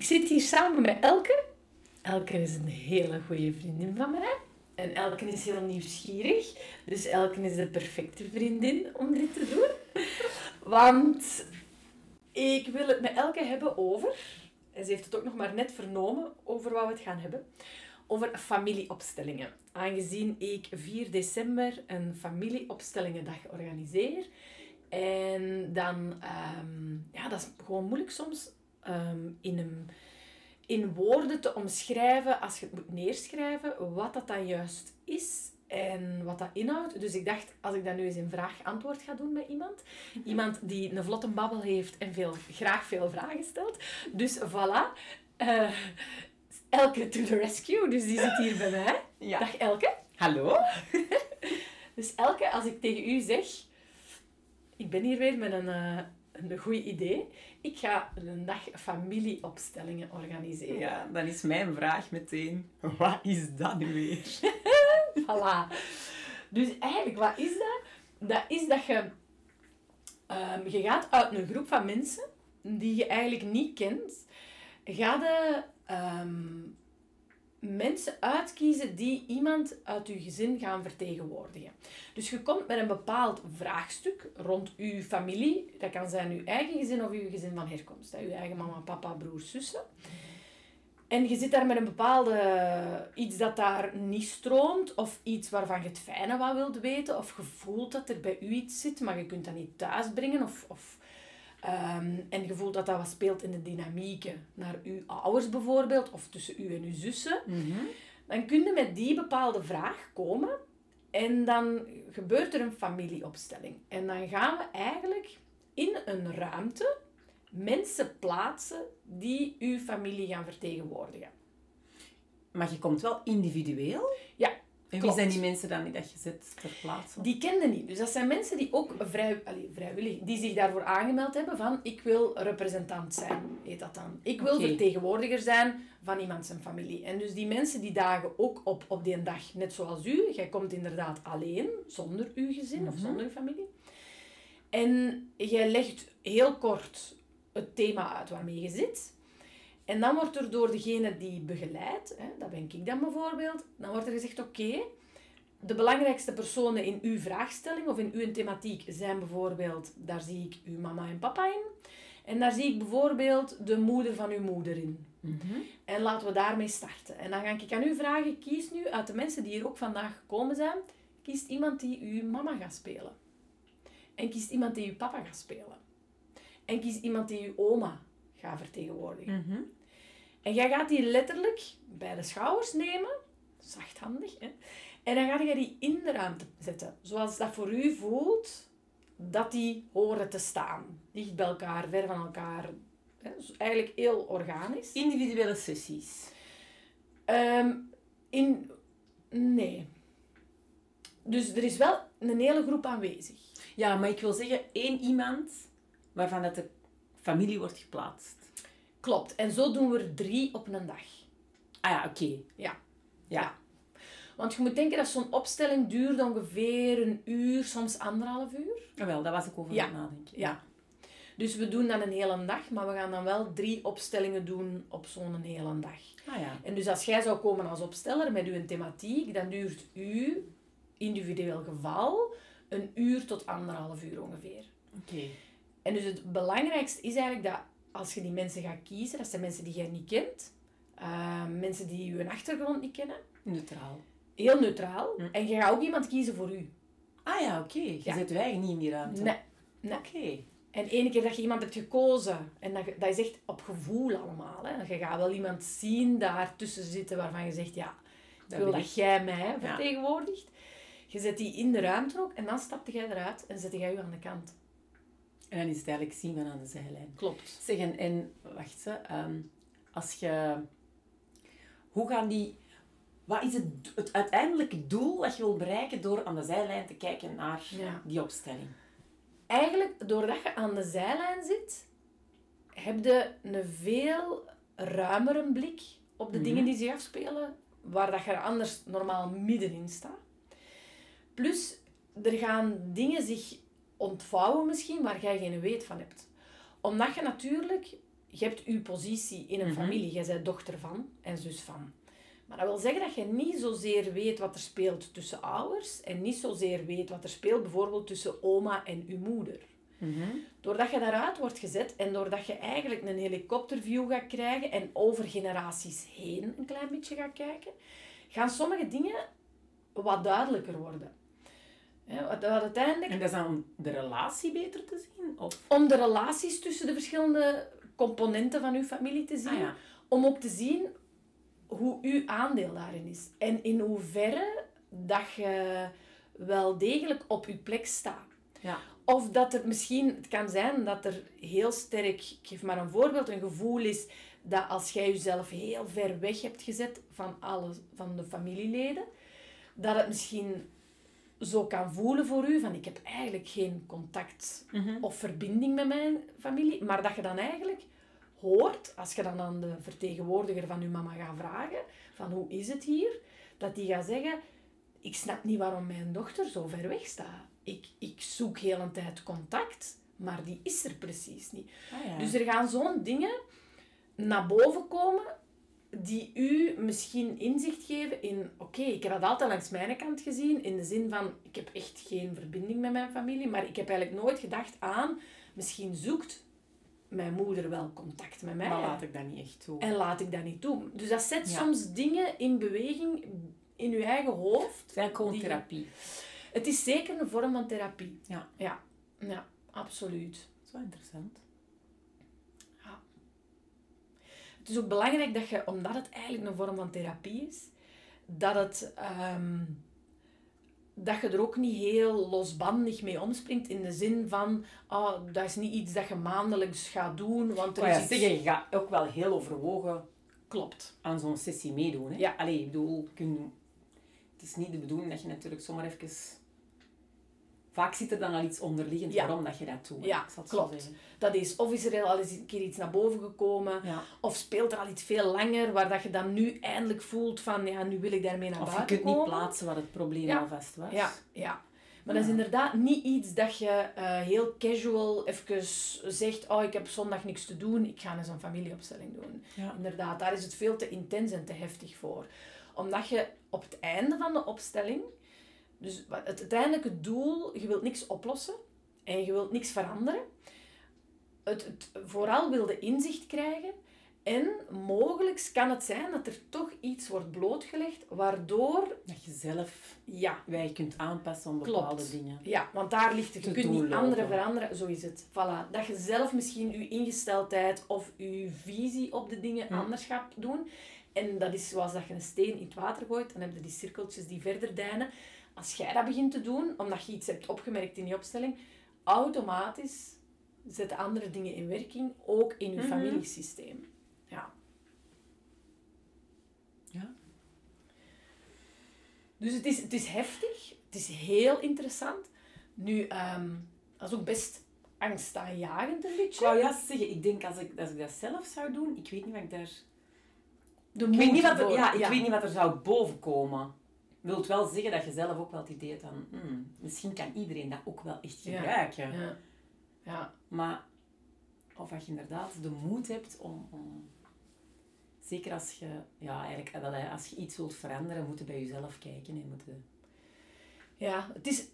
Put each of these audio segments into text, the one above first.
Ik zit hier samen met Elke. Elke is een hele goede vriendin van mij. En Elke is heel nieuwsgierig. Dus Elke is de perfecte vriendin om dit te doen. Want ik wil het met Elke hebben over... En ze heeft het ook nog maar net vernomen over wat we het gaan hebben. Over familieopstellingen. Aangezien ik 4 december een familieopstellingendag organiseer. En dan... ehm, ja, dat is gewoon moeilijk soms ehm, in een in woorden te omschrijven, als je het moet neerschrijven, wat dat dan juist is en wat dat inhoudt. Dus ik dacht, als ik dat nu eens in vraag-antwoord ga doen met iemand, iemand die een vlotte babbel heeft en veel, graag veel vragen stelt. Dus voilà. Eh, Elke to the rescue, dus die zit hier bij mij. Ja. Dag Elke. Hallo? Dus Elke, als ik tegen u zeg, ik ben hier weer met een, eh, een goed idee. Ik ga een dag familieopstellingen organiseren. Ja, dan is mijn vraag meteen, wat is dat nu weer? Voilà. Dus eigenlijk, wat is dat? Dat is dat je... ehm, je gaat uit een groep van mensen die je eigenlijk niet kent. Ga je ehm, mensen uitkiezen die iemand uit je gezin gaan vertegenwoordigen. Dus je komt met een bepaald vraagstuk rond uw familie. Dat kan zijn uw eigen gezin of uw gezin van herkomst. Uw eigen mama, papa, broers, zussen. En je zit daar met een bepaalde iets dat daar niet stroomt, of iets waarvan je het fijne wat wilt weten, of je voelt dat er bij u iets zit, maar je kunt dat niet thuisbrengen, of, of, ehm, en je voelt dat dat wat speelt in de dynamieken naar uw ouders bijvoorbeeld, of tussen u en uw zussen, dan kun je met die bepaalde vraag komen en dan gebeurt er een familieopstelling. En dan gaan we eigenlijk in een ruimte mensen plaatsen die uw familie gaan vertegenwoordigen. Maar je komt wel individueel. Ja, En wie zijn die mensen dan die dat je zet ter plaatse? Die kende niet. Dus dat zijn mensen die ook vrij, allee, vrijwillig, die zich daarvoor aangemeld hebben van ik wil representant zijn, heet dat dan. Ik wil vertegenwoordiger zijn van iemand zijn familie. En dus die mensen die dagen ook op op die dag, net zoals u. Jij komt inderdaad alleen, zonder uw gezin of zonder uw familie. En jij legt heel kort het thema uit waarmee je zit. En dan wordt er door degene die begeleidt, hè, dat ben ik dan bijvoorbeeld, dan wordt er gezegd, oké, de belangrijkste personen in uw vraagstelling of in uw thematiek zijn bijvoorbeeld, daar zie ik uw mama en papa in. En daar zie ik bijvoorbeeld de moeder van uw moeder in. En laten we daarmee starten. En dan ga ik aan u vragen, kies nu uit de mensen die hier ook vandaag gekomen zijn, kiest iemand die uw mama gaat spelen. En kiest iemand die uw papa gaat spelen. En kies iemand die uw oma gaat vertegenwoordigen. En jij gaat die letterlijk bij de schouders nemen, zachthandig, hè? en dan ga je die in de ruimte zetten. Zoals dat voor u voelt dat die horen te staan. Dicht bij elkaar, ver van elkaar. Hè? Dus eigenlijk heel organisch. Individuele sessies. Ehm, in... Nee. Dus er is wel een hele groep aanwezig. Ja, maar ik wil zeggen, één iemand waarvan dat de familie wordt geplaatst. Klopt. En zo doen we er drie op een dag. Ah ja, oké. Ja. Ja. Want je moet denken dat zo'n opstelling duurt ongeveer een uur, soms anderhalf uur. Jawel, daar was ik over Ja. aan het nadenken. Ja. Dus we doen dan een hele dag, maar we gaan dan wel drie opstellingen doen op zo'n hele dag. Ah ja. En dus als jij zou komen als opsteller met uw thematiek, dan duurt uw individueel geval een uur tot anderhalf uur ongeveer. Oké. En dus het belangrijkste is eigenlijk dat als je die mensen gaat kiezen, dat zijn mensen die jij niet kent, eh, mensen die je achtergrond niet kennen, Neutraal. heel neutraal. En je gaat ook iemand kiezen voor u. Ah ja, oké. Je Ja. zet je eigen niet in die ruimte. Nee. nee. Oké. En ene keer dat je iemand hebt gekozen, en dat, je- dat is echt op gevoel allemaal. Hè. Je gaat wel iemand zien daar tussen zitten waarvan je zegt, ja, ik Dat wil dat jij mij vertegenwoordigt. Je zet die in de ruimte ook en dan stapte jij eruit en zet jij u aan de kant. En dan is het eigenlijk zien van aan de zijlijn. Klopt. Zeg, en, en wacht ze, ehm, als je... Hoe gaan die... Wat is het, het uiteindelijke doel dat je wil bereiken door aan de zijlijn te kijken naar Ja. die opstelling? Eigenlijk, doordat je aan de zijlijn zit, heb je een veel ruimere blik op de dingen die zich afspelen, waar dat je er anders normaal middenin staat. Plus, er gaan dingen zich ontvouwen misschien waar jij geen weet van hebt. Omdat je natuurlijk je hebt je positie in een Mhm. familie. Jij bent dochter van en zus van. Maar dat wil zeggen dat je niet zozeer weet wat er speelt tussen ouders en niet zozeer weet wat er speelt bijvoorbeeld tussen oma en uw moeder. Mhm. Doordat je daaruit wordt gezet en doordat je eigenlijk een helikopterview gaat krijgen en over generaties heen een klein beetje gaat kijken, gaan sommige dingen wat duidelijker worden. Wat wat uiteindelijk En dat is dan om de relatie beter te zien? Of? om de relaties tussen de verschillende componenten van uw familie te zien. Ah ja. Om ook te zien hoe uw aandeel daarin is. En in hoeverre dat je wel degelijk op uw plek staat. Ja. Of dat er misschien, het kan zijn dat er heel sterk, ik geef maar een voorbeeld, een gevoel is dat als jij jezelf heel ver weg hebt gezet van alle, van de familieleden, dat het misschien zo kan voelen voor u van ik heb eigenlijk geen contact Mhm. of verbinding met mijn familie, maar dat je dan eigenlijk hoort, als je dan aan de vertegenwoordiger van je mama gaat vragen, van hoe is het hier, dat die gaat zeggen, ik snap niet waarom mijn dochter zo ver weg staat. Ik, ik zoek heel een tijd contact, maar die is er precies niet. Ah ja. Dus er gaan zo'n dingen naar boven komen die u misschien inzicht geven in, oké, ik heb dat altijd langs mijn kant gezien, in de zin van, ik heb echt geen verbinding met mijn familie, maar ik heb eigenlijk nooit gedacht aan, misschien zoekt mijn moeder wel contact met mij. maar laat ik dat niet echt toe. En laat ik dat niet toe. Dus dat zet Ja. soms dingen in beweging in uw eigen hoofd. Het is gewoon die- therapie. Het is zeker een vorm van therapie. Ja. Ja, ja absoluut. Dat is wel interessant. Het is ook belangrijk dat je, omdat het eigenlijk een vorm van therapie is, dat, het, ehm, dat je er ook niet heel losbandig mee omspringt in de zin van, ah, dat is niet iets dat je maandelijks gaat doen, want er is ja, iets... zeg, je gaat ook wel heel overwogen Klopt. aan zo'n sessie meedoen. Hè? Ja. Allee, ik bedoel, kun... het is niet de bedoeling dat je natuurlijk zomaar even... Vaak zit er dan al iets onderliggend Ja. waarom dat je dat doet. Ja, zo klopt. Dat is, of is er al eens een keer iets naar boven gekomen, Ja. of speelt er al iets veel langer, waar dat je dan nu eindelijk voelt van, ja, nu wil ik daarmee naar Of je buiten kunt niet komen. plaatsen wat het probleem Ja. alvast was. Ja, ja. Maar dat is inderdaad niet iets dat je eh, heel casual even zegt, oh, ik heb zondag niks te doen, ik ga eens een familieopstelling doen. Ja. Inderdaad, daar is het veel te intens en te heftig voor. Omdat je op het einde van de opstelling, dus het uiteindelijke doel, je wilt niks oplossen en je wilt niks veranderen. Het, het, vooral wil je inzicht krijgen en mogelijk kan het zijn dat er toch iets wordt blootgelegd waardoor, Dat je zelf ja, wij kunt aanpassen Klopt. bepaalde dingen. ja, want daar ligt het. Je kunt niet anderen veranderen, zo is het. Voilà. Dat je zelf misschien je ingesteldheid of je visie op de dingen Hm. anders gaat doen. En dat is zoals dat je een steen in het water gooit, dan heb je die cirkeltjes die verder deinen. Als jij dat begint te doen, omdat je iets hebt opgemerkt in je opstelling, automatisch zetten andere dingen in werking, ook in je Mhm. familiesysteem. Ja. Ja. Dus het is, het is heftig, het is heel interessant. Nu, ehm, dat is ook best angstaanjagend een Ik beetje. wou juist zeggen, ik denk als ik, als ik dat zelf zou doen, ik weet niet wat ik daar... De Ik weet niet wat er, ja, ik weet niet wat er zou bovenkomen. Wilt wel zeggen dat je zelf ook wel het idee hebt van, hmm, misschien kan iedereen dat ook wel echt gebruiken. Ja. ja. Maar of dat je inderdaad de moed hebt om, om zeker als je, ja, eigenlijk, wel, hè, als je iets wilt veranderen, moet je bij jezelf kijken en moet je, Ja, het is...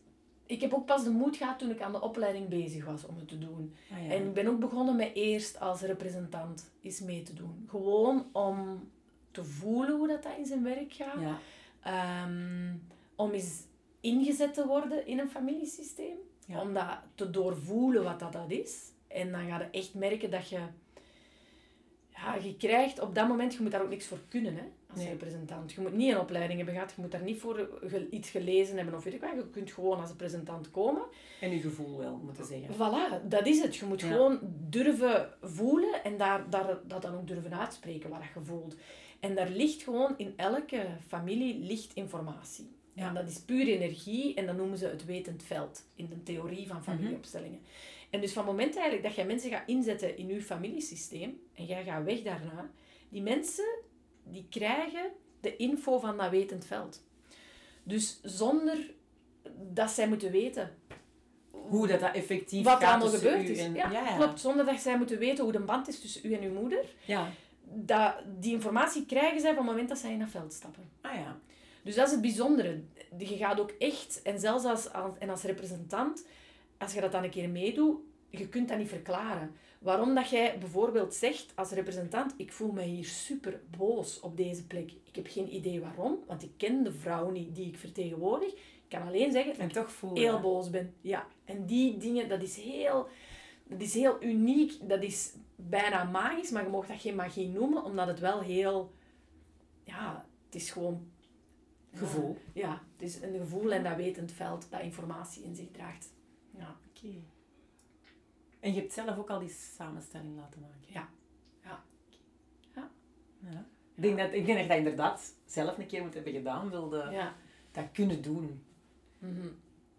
Ik heb ook pas de moed gehad toen ik aan de opleiding bezig was om het te doen. ah, ja. En ik ben ook begonnen met eerst als representant eens mee te doen. Gewoon om te voelen hoe dat, dat in zijn werk gaat. ja. Ehm, om eens ingezet te worden in een familiesysteem. Ja. Om dat te doorvoelen wat dat, dat is. En dan ga je echt merken dat je... Ja, je krijgt op dat moment... Je moet daar ook niks voor kunnen, hè. Als Nee. representant. Je moet niet een opleiding hebben gehad. Je moet daar niet voor iets gelezen hebben of weet ik wat. Je kunt gewoon als representant komen. En je gevoel wel, moeten zeggen. Voilà, dat is het. Je moet Ja. gewoon durven voelen en daar, daar, dat dan ook durven uitspreken wat je voelt. En daar ligt gewoon in elke familie ligt informatie. Ja. En dat is puur energie en dat noemen ze het wetend veld in de theorie van familieopstellingen. En dus van het moment eigenlijk dat jij mensen gaat inzetten in je familiesysteem en jij gaat weg daarna, die mensen die krijgen de info van dat wetend veld. Dus zonder dat zij moeten weten Hoe dat, dat effectief wat er gaat allemaal tussen gebeurd is. en- ja, ja, ja. klopt. Zonder dat zij moeten weten hoe de band is tussen u en uw moeder. Ja. Dat, die informatie krijgen zij van het moment dat zij in dat veld stappen. Ah ja. Dus dat is het bijzondere. Je gaat ook echt, en zelfs als, en als representant, als je dat dan een keer meedoet, je kunt dat niet verklaren. Waarom dat jij bijvoorbeeld zegt als representant, ik voel me hier super boos op deze plek. Ik heb geen idee waarom, want ik ken de vrouw niet die ik vertegenwoordig. Ik kan alleen zeggen dat En ik toch heel boos ben. Ja. En die dingen, dat is heel, dat is heel uniek. Dat is bijna magisch, maar je mag dat geen magie noemen, omdat het wel heel... Ja, het is gewoon... Gevoel. Ja, het is een gevoel en dat wetend veld dat informatie in zich draagt. Ja. Oké. En je hebt zelf ook al die samenstelling laten maken. Ja. Ja. Ja. Ja. Ik, denk dat, ik denk dat je dat inderdaad zelf een keer moet hebben gedaan. Wilde Ja. dat kunnen doen. Mhm.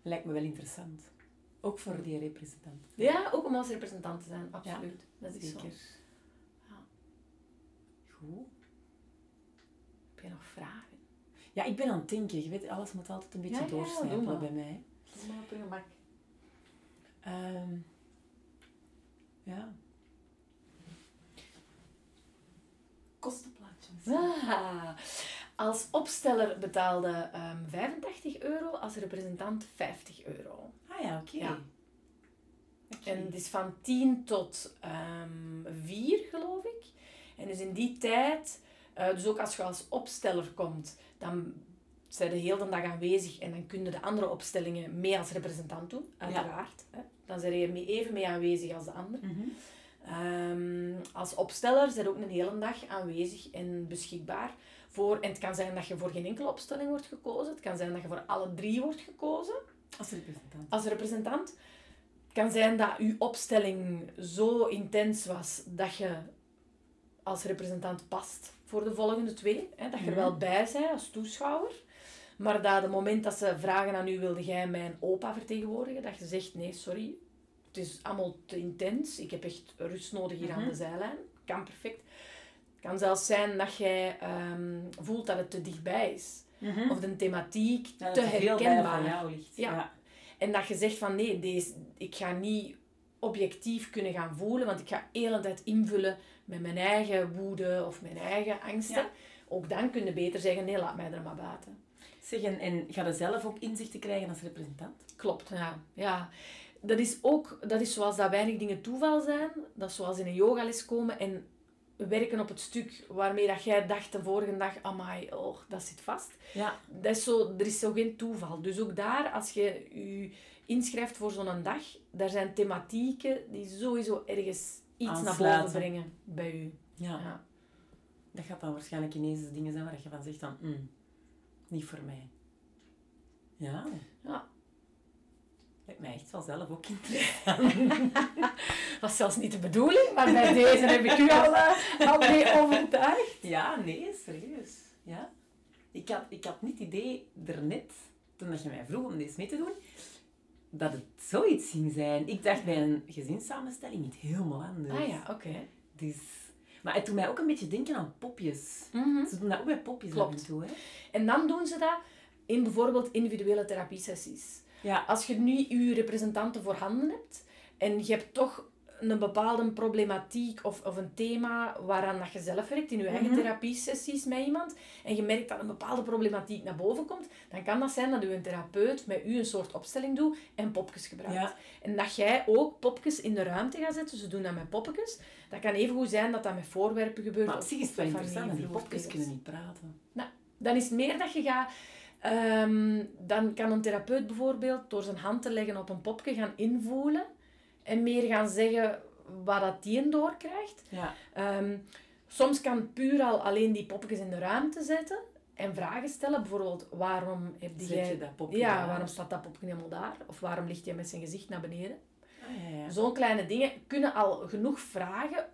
Lijkt me wel interessant. Ook voor die representant. ja, ook om als representant te zijn, absoluut. Dat is Zeker. zo. Ja. Goed. Heb je nog vragen? Ja, ik ben aan het denken. Je weet, alles moet altijd een beetje Ja, maar. bij mij. Doe maar op je gemak. Ehm, ja. Kostenplaatjes. Ah, als opsteller betaalde ehm 85 euro, als representant 50 euro. Ah ja, oké. Ja. Oké. En het is van 10 tot ehm 4, geloof ik. En dus in die tijd, eh, dus ook als je als opsteller komt, dan zijn de heel de dag aanwezig en dan kunnen de andere opstellingen mee als representant doen, uiteraard. Hè. Dan zijn je mee- even mee aanwezig als de ander. Mhm. Ehm, als opsteller zijn ook een hele dag aanwezig en beschikbaar. Voor, en het kan zijn dat je voor geen enkele opstelling wordt gekozen. Het kan zijn dat je voor alle drie wordt gekozen Als representant. als representant. Het kan zijn dat je opstelling zo intens was dat je als representant past voor de volgende twee. Hè, dat je er Mhm. wel bij bent als toeschouwer. Maar dat het moment dat ze vragen aan u, wilde jij mijn opa vertegenwoordigen? Dat je zegt, nee, sorry, het is allemaal te intens. Ik heb echt rust nodig hier aan Mhm. de zijlijn. Kan perfect. Het kan zelfs zijn dat jij ehm, voelt dat het te dichtbij is. Mhm. Of de thematiek Ja, te er herkenbaar. jou ligt. Ja. ja. En dat je zegt van nee, deze, ik ga niet objectief kunnen gaan voelen, want ik ga de hele tijd invullen met mijn eigen woede of mijn eigen angsten. Ja. Ook dan kun je beter zeggen, nee, laat mij er maar buiten. Zeg, en, en ga je zelf ook inzichten krijgen als representant? Klopt, ja. ja. Dat is ook, dat is zoals dat weinig dingen toeval zijn. Dat is zoals in een yogales komen en werken op het stuk waarmee dat jij dacht de vorige dag, amai, oh, dat zit vast. Ja. Dat is zo, er is zo geen toeval. Dus ook daar, als je je inschrijft voor zo'n dag, daar zijn thematieken die sowieso ergens iets naar boven brengen bij u. ja. Ja. Dat gaat dan waarschijnlijk ineens dingen zijn waar je van zegt dan, "Mm, niet voor mij. Ja. Ja. Lijkt mij echt wel zelf ook interessant. was zelfs niet de bedoeling, maar bij deze heb ik u al, eh, al mee overtuigd. Ja, nee, serieus. Ja. Ik had, ik had niet het idee daarnet, toen dat je mij vroeg om deze mee te doen, dat het zoiets ging zijn. Ik dacht bij een gezinssamenstelling niet helemaal anders. Ah ja, oké. Dus, maar het doet mij ook een beetje denken aan popjes. Mhm. Ze doen dat ook bij popjes Klopt. af en toe, hè? En dan doen ze dat in bijvoorbeeld individuele therapiesessies. Ja. Als je nu je representanten voorhanden hebt en je hebt toch een bepaalde problematiek of, of een thema waaraan dat je zelf werkt in je eigen Mhm. therapiesessies met iemand en je merkt dat een bepaalde problematiek naar boven komt, dan kan dat zijn dat je een therapeut met u een soort opstelling doet en popjes gebruikt. Ja. En dat jij ook popjes in de ruimte gaat zetten, ze doen dat met popjes. Dat kan even goed zijn dat dat met voorwerpen gebeurt. Maar op zich is het wel interessant, die popjes kunnen niet praten. Dan is het meer dat je gaat... ehm, dan kan een therapeut bijvoorbeeld door zijn hand te leggen op een popje gaan invoelen en meer gaan zeggen wat dat die een doorkrijgt. Ja. Ehm, soms kan puur al alleen die popjes in de ruimte zetten en vragen stellen. Bijvoorbeeld, waarom heb Zet jij... dat popje ja, daar? waarom staat dat popje helemaal daar? Of waarom ligt hij met zijn gezicht naar beneden? Ah, ja, ja. Zo'n kleine dingen kunnen al genoeg vragen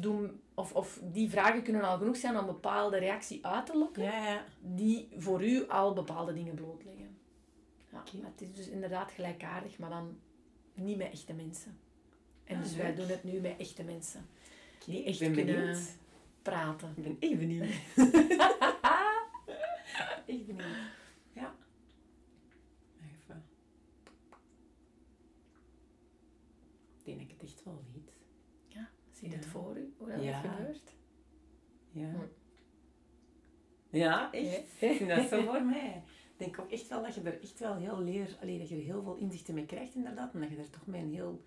doen, of, of die vragen kunnen al genoeg zijn om een bepaalde reactie uit te lokken, Ja, ja. die voor u al bepaalde dingen blootleggen. Ja, maar Het is dus inderdaad gelijkaardig, maar dan niet met echte mensen. En Ah, dus wij doen het nu met echte mensen. Die Ik echt ben kunnen benieuwd. praten. Ik ben echt benieuwd. echt benieuwd. Ja. Even. Dat Ja. gebeurt. Ja. Hm. Ja, echt. Ja. Ik vind dat zo voor mij. Ik denk ook echt wel dat je er echt wel heel leer, allee, dat je er heel veel inzichten mee krijgt inderdaad. En dat je er toch met een heel...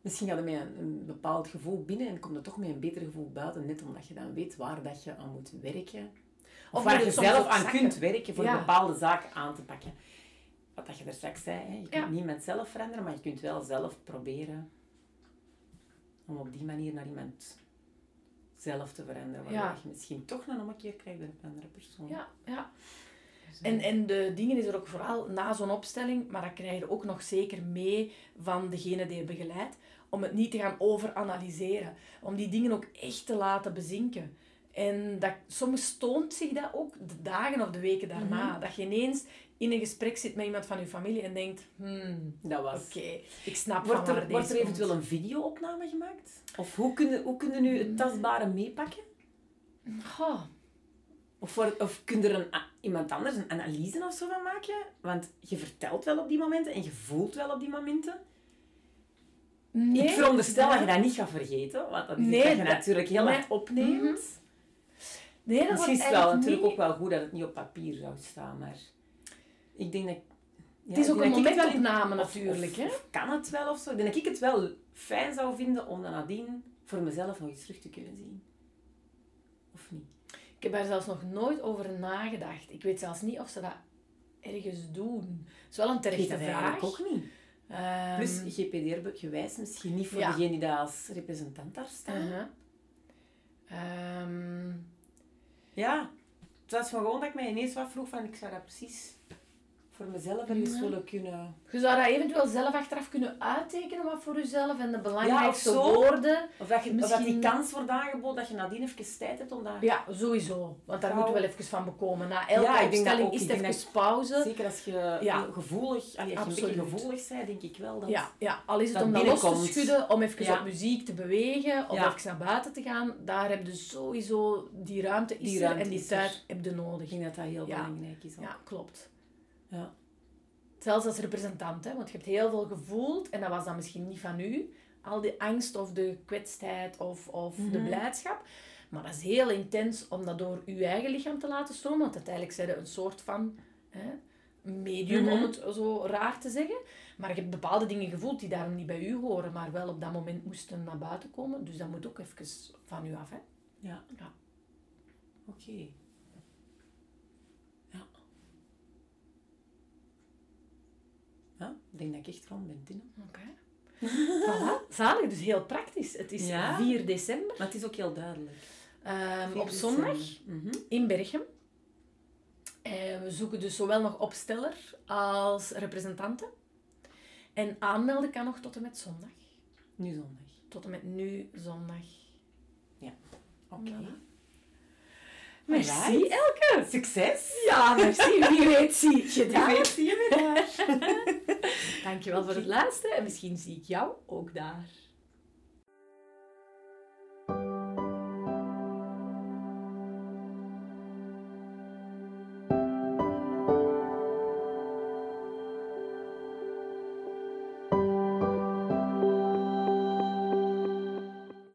Misschien ga je met een, een bepaald gevoel binnen en kom je toch met een beter gevoel buiten. Net omdat je dan weet waar dat je aan moet werken. Of, Of waar je zelf aan zakken. kunt werken voor Ja. bepaalde zaken aan te pakken. Wat dat je er straks zei, hè. je kunt Ja. niet met zelf veranderen, maar je kunt wel zelf proberen om op die manier naar iemand zelf te veranderen. Waardoor Ja. je misschien toch een ommekeer krijgt bij een andere persoon. Ja, ja. Dus, eh, En, en de dingen is er ook vooral na zo'n opstelling, maar dat krijg je ook nog zeker mee van degene die je begeleidt, om het niet te gaan overanalyseren. Om die dingen ook echt te laten bezinken. En dat, soms toont zich dat ook de dagen of de weken daarna. Mhm. Dat je ineens in een gesprek zit met iemand van je familie en denkt, hmm, dat was... oké, ik snap Wordt er, wordt er eventueel komt. een video-opname gemaakt? Of hoe kunnen hoe kunnen nu het tastbare meepakken? Of, voor, of kun je er een, iemand anders een analyse of zo van maken? Want je vertelt wel op die momenten en je voelt wel op die momenten. nee, ik veronderstel dat je dat niet gaat vergeten, want dat is Nee, iets dat je natuurlijk heel hard opneemt. Nee, dat Misschien is het wel natuurlijk niet- ook wel goed dat het niet op papier zou staan, maar ik denk dat... ja, Het is ook een momentopname natuurlijk, hè. kan het wel of zo? Ik denk dat ik het wel fijn zou vinden om dan nadien voor mezelf nog eens terug te kunnen zien. Of niet? Ik heb daar zelfs nog nooit over nagedacht. Ik weet zelfs niet of ze dat ergens doen. Het is wel een terechte vraag. ook niet. Ehm, Plus GPDR-gewijs misschien niet voor ja. degene die als representant daar staan. uh-huh. Ehm, Ja, het was gewoon dat ik mij ineens wat vroeg van ik zou dat precies voor mezelf ergens Ja. willen kunnen... je zou dat eventueel zelf achteraf kunnen uittekenen wat voor jezelf en de belangrijkste zo. woorden. Of dat, je, of dat die Misschien- kans wordt aangeboden dat je nadien even tijd hebt om dat... Ja, sowieso. Want daar moeten we wel even van bekomen. Na elke Ja, ik opstelling ook. is Ik het even pauze. Zeker als je Ja. gevoelig, allee, als je een gevoelig bent, denk ik wel dat... Ja, ja, al is het dat om dat los te schudden, om even Ja. op muziek te bewegen, of Ja. even naar buiten te gaan, daar heb je sowieso, die ruimte Die ruimte en die tijd heb je Ik nodig. denk dat dat heel Ja. belangrijk is. Ja, klopt. Ja. Zelfs als representant, hè, want je hebt heel veel gevoeld en dat was dan misschien niet van u, al die angst of de kwetsheid of, of de Mhm. blijdschap. Maar dat is heel intens om dat door uw eigen lichaam te laten stromen, want uiteindelijk zijn een soort van hè, medium, Mhm. om het zo raar te zeggen. Maar je hebt bepaalde dingen gevoeld die daarom niet bij u horen, maar wel op dat moment moesten naar buiten komen. Dus dat moet ook even van u af. Hè. Ja. Ja. Oké. Ja, ik denk dat ik echt rond ben. Oké. voilà. Zalig, dus heel praktisch. Het is Ja. 4 december, Maar het is ook heel duidelijk. ehm, op zondag. Mhm. in Berchem. En we zoeken dus zowel nog opsteller als representanten. En aanmelden kan nog tot en met zondag. Nu zondag. Tot en met nu zondag. Oké. Voilà. Merci. Elke! Succes! Ja, merci. Wie weet zie ik je Wie daar. weet zie je me daar. Dankjewel voor het luisteren en misschien zie ik jou ook daar.